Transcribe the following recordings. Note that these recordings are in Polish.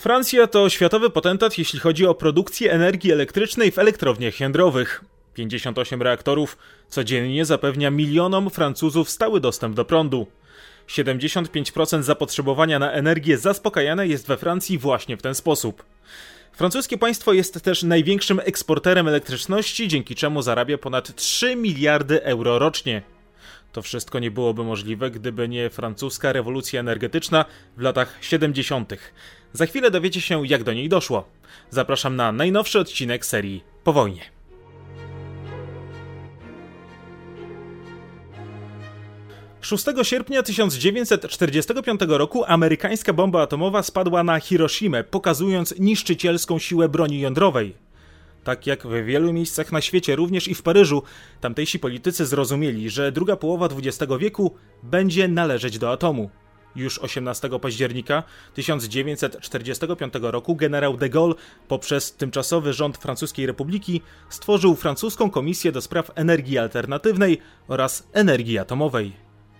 Francja to światowy potentat, jeśli chodzi o produkcję energii elektrycznej w elektrowniach jądrowych. 58 reaktorów codziennie zapewnia milionom Francuzów stały dostęp do prądu. 75% zapotrzebowania na energię zaspokajane jest we Francji właśnie w ten sposób. Francuskie państwo jest też największym eksporterem elektryczności, dzięki czemu zarabia ponad 3 miliardy euro rocznie. To wszystko nie byłoby możliwe, gdyby nie francuska rewolucja energetyczna w latach 70. Za chwilę dowiecie się, jak do niej doszło. Zapraszam na najnowszy odcinek serii Po wojnie. 6 sierpnia 1945 roku amerykańska bomba atomowa spadła na Hiroshimę, pokazując niszczycielską siłę broni jądrowej. Tak jak w wielu miejscach na świecie, również i w Paryżu, tamtejsi politycy zrozumieli, że druga połowa XX wieku będzie należeć do atomu. Już 18 października 1945 roku generał de Gaulle poprzez tymczasowy rząd Francuskiej Republiki stworzył francuską komisję do spraw energii alternatywnej oraz energii atomowej.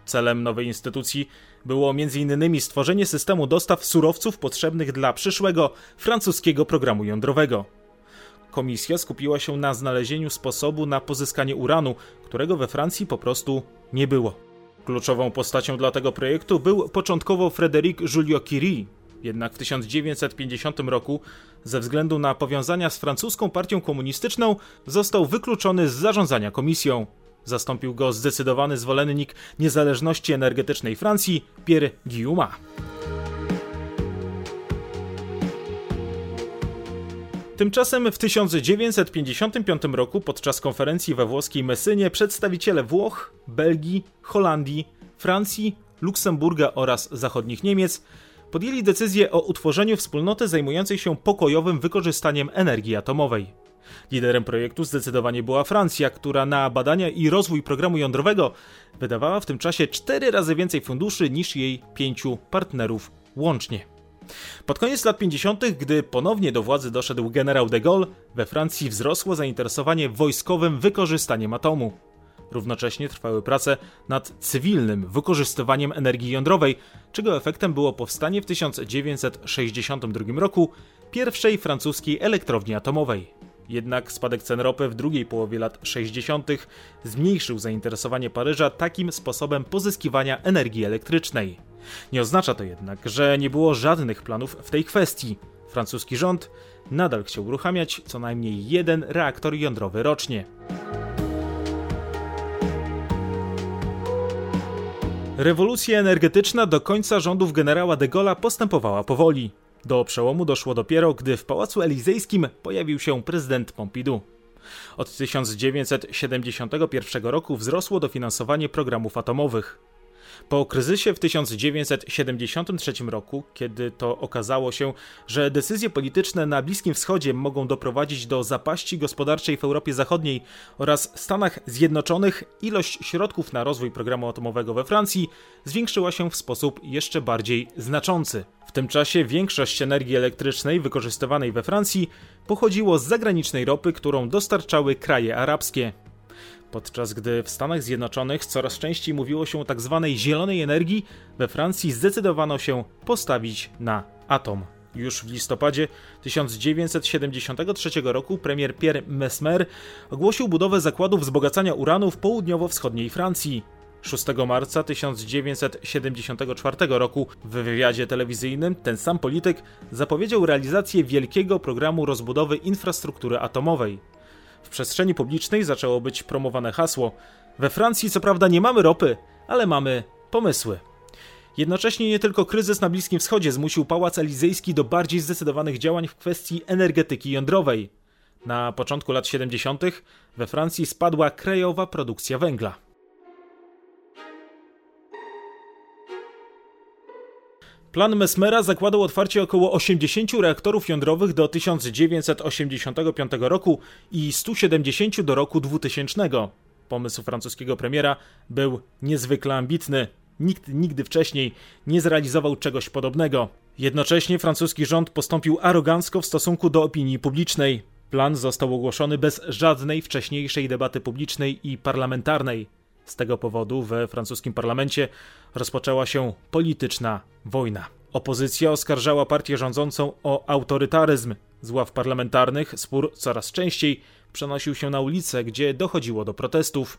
Celem nowej instytucji było m.in. stworzenie systemu dostaw surowców potrzebnych dla przyszłego francuskiego programu jądrowego. Komisja skupiła się na znalezieniu sposobu na pozyskanie uranu, którego we Francji po prostu nie było. Kluczową postacią dla tego projektu był początkowo Frédéric Joliot-Curie, jednak w 1950 roku, ze względu na powiązania z francuską partią komunistyczną, został wykluczony z zarządzania komisją. Zastąpił go zdecydowany zwolennik niezależności energetycznej Francji, Pierre Guillaume. Tymczasem w 1955 roku podczas konferencji we włoskiej Messynie przedstawiciele Włoch, Belgii, Holandii, Francji, Luksemburga oraz zachodnich Niemiec podjęli decyzję o utworzeniu wspólnoty zajmującej się pokojowym wykorzystaniem energii atomowej. Liderem projektu zdecydowanie była Francja, która na badania i rozwój programu jądrowego wydawała w tym czasie cztery razy więcej funduszy niż jej pięciu partnerów łącznie. Pod koniec lat 50., gdy ponownie do władzy doszedł generał de Gaulle, we Francji wzrosło zainteresowanie wojskowym wykorzystaniem atomu. Równocześnie trwały prace nad cywilnym wykorzystywaniem energii jądrowej, czego efektem było powstanie w 1962 roku pierwszej francuskiej elektrowni atomowej. Jednak spadek cen ropy w drugiej połowie lat 60. zmniejszył zainteresowanie Paryża takim sposobem pozyskiwania energii elektrycznej. Nie oznacza to jednak, że nie było żadnych planów w tej kwestii. Francuski rząd nadal chciał uruchamiać co najmniej jeden reaktor jądrowy rocznie. Rewolucja energetyczna do końca rządów generała de Gaulle'a postępowała powoli. Do przełomu doszło dopiero, gdy w Pałacu Elizejskim pojawił się prezydent Pompidou. Od 1971 roku wzrosło dofinansowanie programów atomowych. Po kryzysie w 1973 roku, kiedy to okazało się, że decyzje polityczne na Bliskim Wschodzie mogą doprowadzić do zapaści gospodarczej w Europie Zachodniej oraz Stanach Zjednoczonych, ilość środków na rozwój programu atomowego we Francji zwiększyła się w sposób jeszcze bardziej znaczący. W tym czasie większość energii elektrycznej wykorzystywanej we Francji pochodziło z zagranicznej ropy, którą dostarczały kraje arabskie podczas gdy w Stanach Zjednoczonych coraz częściej mówiło się o. Tak zielonej energii, we Francji zdecydowano się postawić na atom. Już w listopadzie 1973 roku premier Pierre Mesmer ogłosił budowę zakładu wzbogacania uranu w południowo-wschodniej Francji. 6 marca 1974 roku w wywiadzie telewizyjnym ten sam polityk zapowiedział realizację wielkiego programu rozbudowy infrastruktury atomowej. W przestrzeni publicznej zaczęło być promowane hasło: We Francji co prawda nie mamy ropy, ale mamy pomysły. Jednocześnie nie tylko kryzys na Bliskim Wschodzie zmusił Pałac Elizejski do bardziej zdecydowanych działań w kwestii energetyki jądrowej. Na początku lat 70. we Francji spadła krajowa produkcja węgla. Plan Mesmera zakładał otwarcie około 80 reaktorów jądrowych do 1985 roku i 170 do roku 2000. Pomysł francuskiego premiera był niezwykle ambitny. Nikt nigdy wcześniej nie zrealizował czegoś podobnego. Jednocześnie francuski rząd postąpił arogancko w stosunku do opinii publicznej. Plan został ogłoszony bez żadnej wcześniejszej debaty publicznej i parlamentarnej. Z tego powodu we francuskim parlamencie rozpoczęła się polityczna wojna. Opozycja oskarżała partię rządzącą o autorytaryzm. Z ław parlamentarnych spór coraz częściej przenosił się na ulice, gdzie dochodziło do protestów.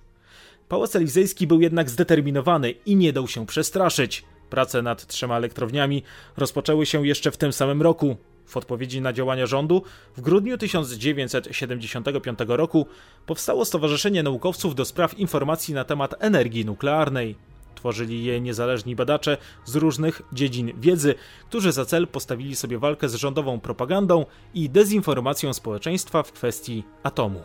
Pałac Elizejski był jednak zdeterminowany i nie dał się przestraszyć. Prace nad trzema elektrowniami rozpoczęły się jeszcze w tym samym roku. W odpowiedzi na działania rządu w grudniu 1975 roku powstało Stowarzyszenie Naukowców do Spraw Informacji na temat energii nuklearnej. Tworzyli je niezależni badacze z różnych dziedzin wiedzy, którzy za cel postawili sobie walkę z rządową propagandą i dezinformacją społeczeństwa w kwestii atomu.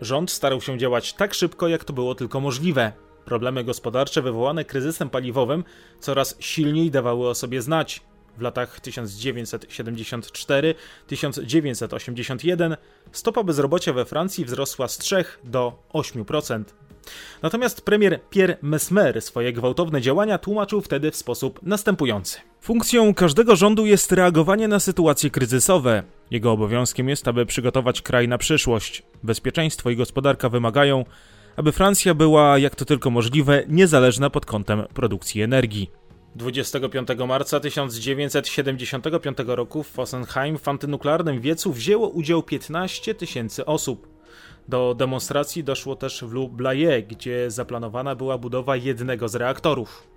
Rząd starał się działać tak szybko, jak to było tylko możliwe. Problemy gospodarcze wywołane kryzysem paliwowym coraz silniej dawały o sobie znać. W latach 1974-1981 stopa bezrobocia we Francji wzrosła z 3 do 8%. Natomiast premier Pierre Mesmer swoje gwałtowne działania tłumaczył wtedy w sposób następujący. Funkcją każdego rządu jest reagowanie na sytuacje kryzysowe. Jego obowiązkiem jest, aby przygotować kraj na przyszłość. Bezpieczeństwo i gospodarka wymagają, aby Francja była, jak to tylko możliwe, niezależna pod kątem produkcji energii. 25 marca 1975 roku w Fossenheim w antynuklearnym wiecu wzięło udział 15 tysięcy osób. Do demonstracji doszło też w Lublaye, gdzie zaplanowana była budowa jednego z reaktorów.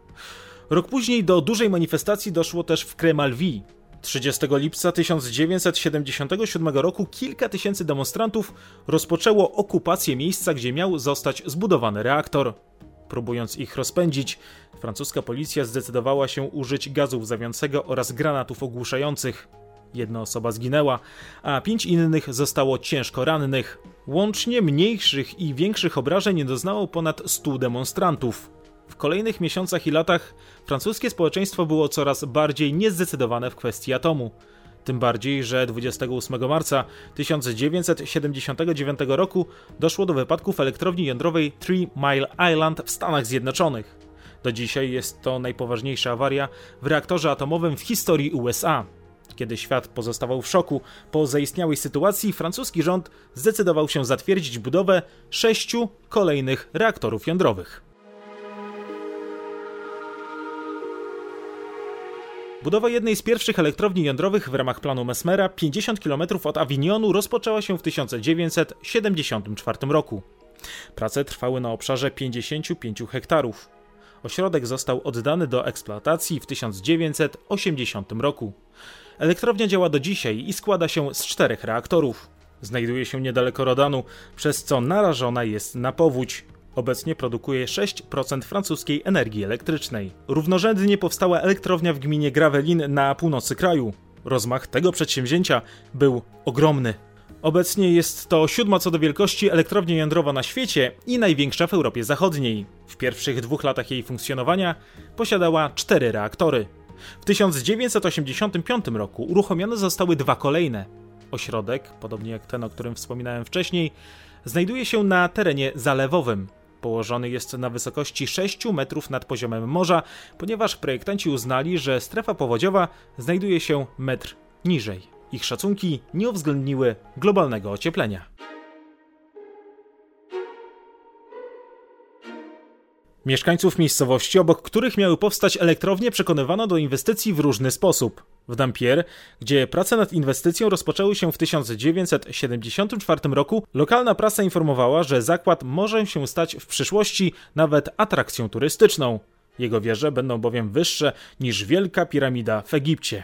Rok później do dużej manifestacji doszło też w Kremalwi. 30 lipca 1977 roku kilka tysięcy demonstrantów rozpoczęło okupację miejsca, gdzie miał zostać zbudowany reaktor. Próbując ich rozpędzić, francuska policja zdecydowała się użyć gazu łzawiącego oraz granatów ogłuszających. Jedna osoba zginęła, a pięć innych zostało ciężko rannych. Łącznie mniejszych i większych obrażeń doznało ponad 100 demonstrantów. Kolejnych miesiącach i latach francuskie społeczeństwo było coraz bardziej niezdecydowane w kwestii atomu. Tym bardziej, że 28 marca 1979 roku doszło do wypadku w elektrowni jądrowej Three Mile Island w Stanach Zjednoczonych. Do dzisiaj jest to najpoważniejsza awaria w reaktorze atomowym w historii USA. Kiedy świat pozostawał w szoku po zaistniałej sytuacji, francuski rząd zdecydował się zatwierdzić budowę sześciu kolejnych reaktorów jądrowych. Budowa jednej z pierwszych elektrowni jądrowych w ramach planu Mesmera 50 km od Avignonu rozpoczęła się w 1974 roku. Prace trwały na obszarze 55 hektarów. Ośrodek został oddany do eksploatacji w 1980 roku. Elektrownia działa do dzisiaj i składa się z czterech reaktorów. Znajduje się niedaleko Rodanu, przez co narażona jest na powódź. Obecnie produkuje 6% francuskiej energii elektrycznej. Równorzędnie powstała elektrownia w gminie Gravelin na północy kraju. Rozmach tego przedsięwzięcia był ogromny. Obecnie jest to siódma co do wielkości elektrownia jądrowa na świecie i największa w Europie Zachodniej. W pierwszych dwóch latach jej funkcjonowania posiadała cztery reaktory. W 1985 roku uruchomione zostały dwa kolejne. Ośrodek, podobnie jak ten, o którym wspominałem wcześniej, znajduje się na terenie zalewowym. Położony jest na wysokości 6 metrów nad poziomem morza, ponieważ projektanci uznali, że strefa powodziowa znajduje się metr niżej. Ich szacunki nie uwzględniły globalnego ocieplenia. Mieszkańców miejscowości, obok których miały powstać elektrownie, przekonywano do inwestycji w różny sposób. W Dampier, gdzie prace nad inwestycją rozpoczęły się w 1974 roku, lokalna prasa informowała, że zakład może się stać w przyszłości nawet atrakcją turystyczną. Jego wieże będą bowiem wyższe niż Wielka Piramida w Egipcie.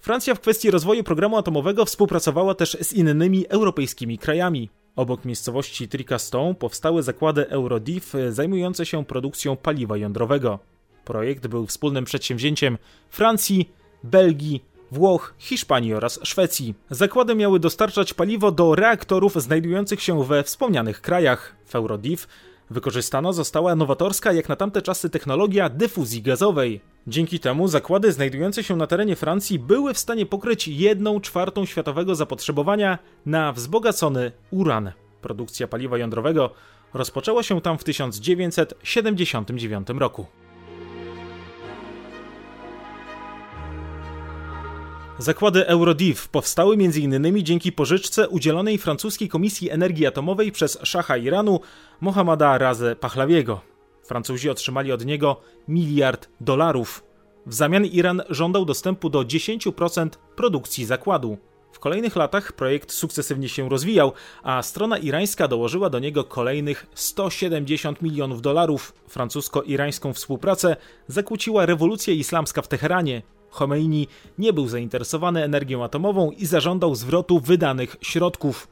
Francja w kwestii rozwoju programu atomowego współpracowała też z innymi europejskimi krajami. Obok miejscowości Tricaston powstały zakłady Eurodiv zajmujące się produkcją paliwa jądrowego. Projekt był wspólnym przedsięwzięciem Francji, Belgii, Włoch, Hiszpanii oraz Szwecji. Zakłady miały dostarczać paliwo do reaktorów znajdujących się we wspomnianych krajach. W Eurodiv wykorzystana została nowatorska jak na tamte czasy technologia dyfuzji gazowej. Dzięki temu zakłady znajdujące się na terenie Francji były w stanie pokryć jedną czwartą światowego zapotrzebowania na wzbogacony uran. Produkcja paliwa jądrowego rozpoczęła się tam w 1979 roku. Zakłady Eurodiv powstały m.in. dzięki pożyczce udzielonej francuskiej Komisji Energii Atomowej przez szacha Iranu Mohammada Raze Pahlawiego. Francuzi otrzymali od niego miliard dolarów. W zamian Iran żądał dostępu do 10% produkcji zakładu. W kolejnych latach projekt sukcesywnie się rozwijał, a strona irańska dołożyła do niego kolejnych 170 milionów dolarów. Francusko-irańską współpracę zakłóciła rewolucja islamska w Teheranie. Khomeini nie był zainteresowany energią atomową i zażądał zwrotu wydanych środków.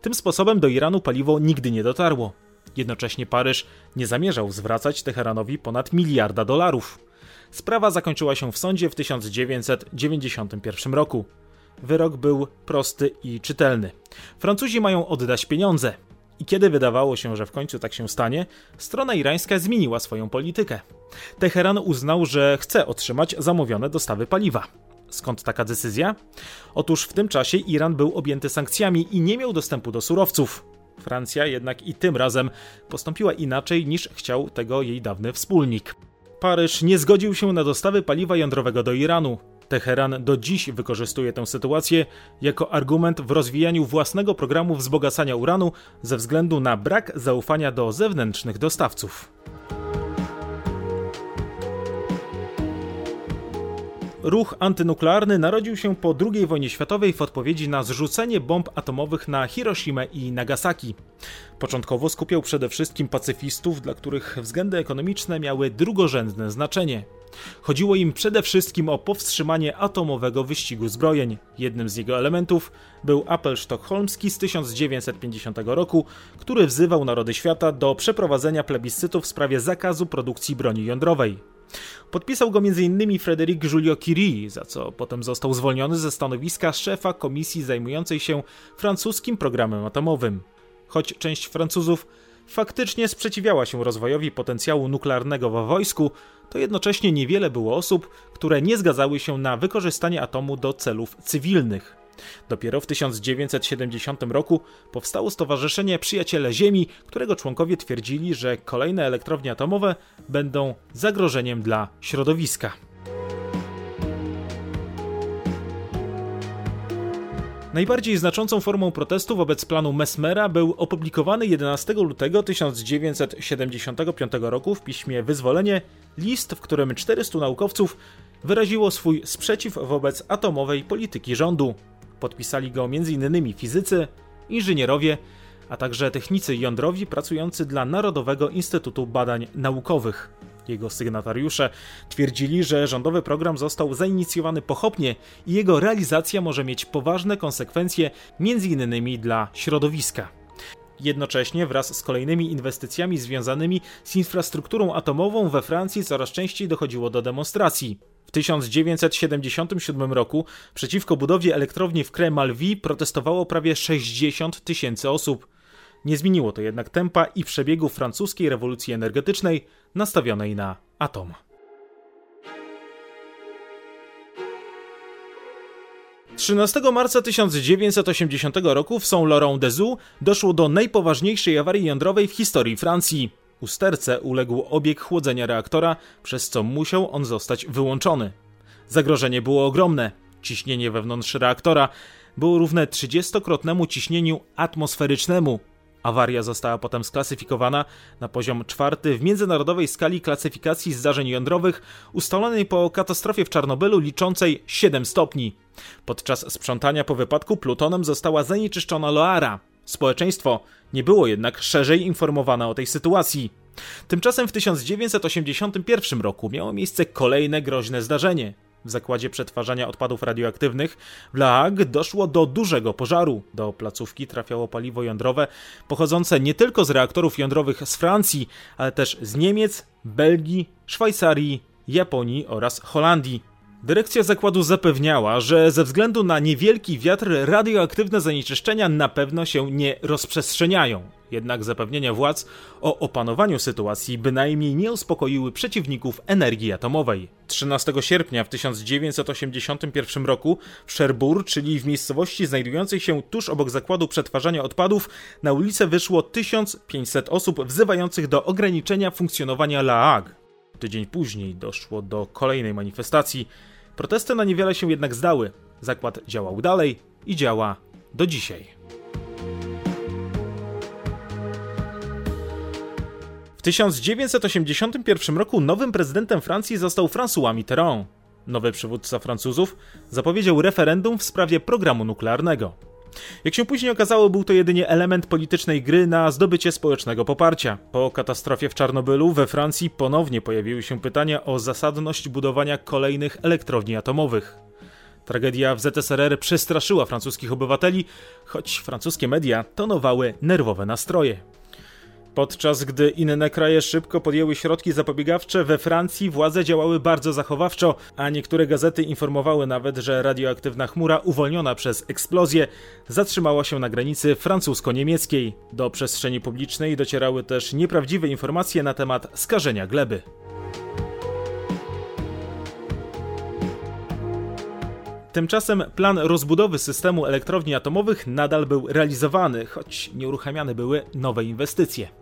Tym sposobem do Iranu paliwo nigdy nie dotarło. Jednocześnie Paryż nie zamierzał zwracać Teheranowi ponad miliarda dolarów. Sprawa zakończyła się w sądzie w 1991 roku. Wyrok był prosty i czytelny. Francuzi mają oddać pieniądze. I kiedy wydawało się, że w końcu tak się stanie, strona irańska zmieniła swoją politykę. Teheran uznał, że chce otrzymać zamówione dostawy paliwa. Skąd taka decyzja? Otóż w tym czasie Iran był objęty sankcjami i nie miał dostępu do surowców. Francja jednak i tym razem postąpiła inaczej niż chciał tego jej dawny wspólnik. Paryż nie zgodził się na dostawy paliwa jądrowego do Iranu. Teheran do dziś wykorzystuje tę sytuację jako argument w rozwijaniu własnego programu wzbogacania uranu ze względu na brak zaufania do zewnętrznych dostawców. Ruch antynuklearny narodził się po II wojnie światowej w odpowiedzi na zrzucenie bomb atomowych na Hiroshima i Nagasaki. Początkowo skupiał przede wszystkim pacyfistów, dla których względy ekonomiczne miały drugorzędne znaczenie. Chodziło im przede wszystkim o powstrzymanie atomowego wyścigu zbrojeń. Jednym z jego elementów był apel sztokholmski z 1950 roku, który wzywał narody świata do przeprowadzenia plebiscytu w sprawie zakazu produkcji broni jądrowej. Podpisał go m.in. Frédéric Joliot-Curie, za co potem został zwolniony ze stanowiska szefa komisji zajmującej się francuskim programem atomowym. Choć część Francuzów faktycznie sprzeciwiała się rozwojowi potencjału nuklearnego w wojsku, to jednocześnie niewiele było osób, które nie zgadzały się na wykorzystanie atomu do celów cywilnych. Dopiero w 1970 roku powstało Stowarzyszenie Przyjaciele Ziemi, którego członkowie twierdzili, że kolejne elektrownie atomowe będą zagrożeniem dla środowiska. Najbardziej znaczącą formą protestu wobec planu Mesmera był opublikowany 11 lutego 1975 roku w piśmie Wyzwolenie list, w którym 400 naukowców wyraziło swój sprzeciw wobec atomowej polityki rządu. Podpisali go m.in. fizycy, inżynierowie, a także technicy jądrowi pracujący dla Narodowego Instytutu Badań Naukowych. Jego sygnatariusze twierdzili, że rządowy program został zainicjowany pochopnie i jego realizacja może mieć poważne konsekwencje, m.in. dla środowiska. Jednocześnie wraz z kolejnymi inwestycjami związanymi z infrastrukturą atomową we Francji coraz częściej dochodziło do demonstracji. W 1977 roku przeciwko budowie elektrowni w Kremalwi protestowało prawie 60 tysięcy osób. Nie zmieniło to jednak tempa i przebiegu francuskiej rewolucji energetycznej nastawionej na atom. 13 marca 1980 roku w Saint-Laurent-des-Eaux doszło do najpoważniejszej awarii jądrowej w historii Francji. Usterce uległ obieg chłodzenia reaktora, przez co musiał on zostać wyłączony. Zagrożenie było ogromne. Ciśnienie wewnątrz reaktora było równe 30-krotnemu ciśnieniu atmosferycznemu. Awaria została potem sklasyfikowana na poziom czwarty w międzynarodowej skali klasyfikacji zdarzeń jądrowych ustalonej po katastrofie w Czarnobylu liczącej 7 stopni. Podczas sprzątania po wypadku plutonem została zanieczyszczona Loara. Społeczeństwo nie było jednak szerzej informowane o tej sytuacji. Tymczasem w 1981 roku miało miejsce kolejne groźne zdarzenie. W zakładzie przetwarzania odpadów radioaktywnych w La Hague doszło do dużego pożaru. Do placówki trafiało paliwo jądrowe pochodzące nie tylko z reaktorów jądrowych z Francji, ale też z Niemiec, Belgii, Szwajcarii, Japonii oraz Holandii. Dyrekcja zakładu zapewniała, że ze względu na niewielki wiatr radioaktywne zanieczyszczenia na pewno się nie rozprzestrzeniają. Jednak zapewnienia władz o opanowaniu sytuacji bynajmniej nie uspokoiły przeciwników energii atomowej. 13 sierpnia w 1981 roku w Cherbourg, czyli w miejscowości znajdującej się tuż obok zakładu przetwarzania odpadów, na ulicę wyszło 1500 osób wzywających do ograniczenia funkcjonowania La Hague. Tydzień później doszło do kolejnej manifestacji. Protesty na niewiele się jednak zdały. Zakład działał dalej i działa do dzisiaj. W 1981 roku nowym prezydentem Francji został François Mitterrand. Nowy przywódca Francuzów zapowiedział referendum w sprawie programu nuklearnego. Jak się później okazało, był to jedynie element politycznej gry na zdobycie społecznego poparcia. Po katastrofie w Czarnobylu we Francji ponownie pojawiły się pytania o zasadność budowania kolejnych elektrowni atomowych. Tragedia w ZSRR przestraszyła francuskich obywateli, choć francuskie media tonowały nerwowe nastroje. Podczas gdy inne kraje szybko podjęły środki zapobiegawcze, we Francji władze działały bardzo zachowawczo, a niektóre gazety informowały nawet, że radioaktywna chmura uwolniona przez eksplozję zatrzymała się na granicy francusko-niemieckiej. Do przestrzeni publicznej docierały też nieprawdziwe informacje na temat skażenia gleby. Tymczasem plan rozbudowy systemu elektrowni atomowych nadal był realizowany, choć nieuruchamiane były nowe inwestycje.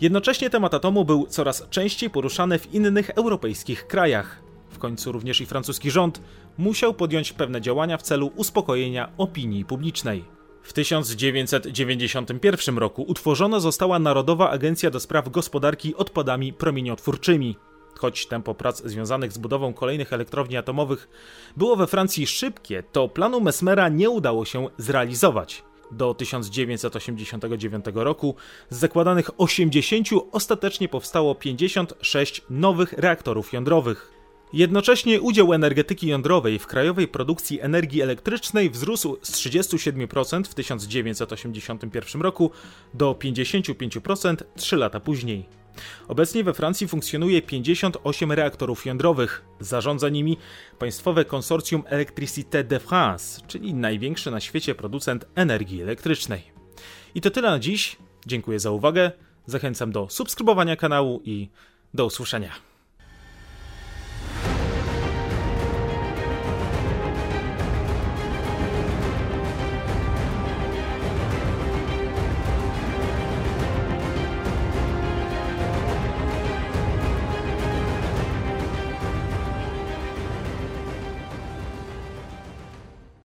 Jednocześnie temat atomu był coraz częściej poruszany w innych europejskich krajach. W końcu również i francuski rząd musiał podjąć pewne działania w celu uspokojenia opinii publicznej. W 1991 roku utworzona została Narodowa Agencja do Spraw Gospodarki Odpadami Promieniotwórczymi. Choć tempo prac związanych z budową kolejnych elektrowni atomowych było we Francji szybkie, to planu Mesmera nie udało się zrealizować. Do 1989 roku z zakładanych 80 ostatecznie powstało 56 nowych reaktorów jądrowych. Jednocześnie udział energetyki jądrowej w krajowej produkcji energii elektrycznej wzrósł z 37% w 1981 roku do 55% 3 lata później. Obecnie we Francji funkcjonuje 58 reaktorów jądrowych. Zarządza nimi państwowe konsorcjum Electricité de France, czyli największy na świecie producent energii elektrycznej. I to tyle na dziś. Dziękuję za uwagę. Zachęcam do subskrybowania kanału i do usłyszenia.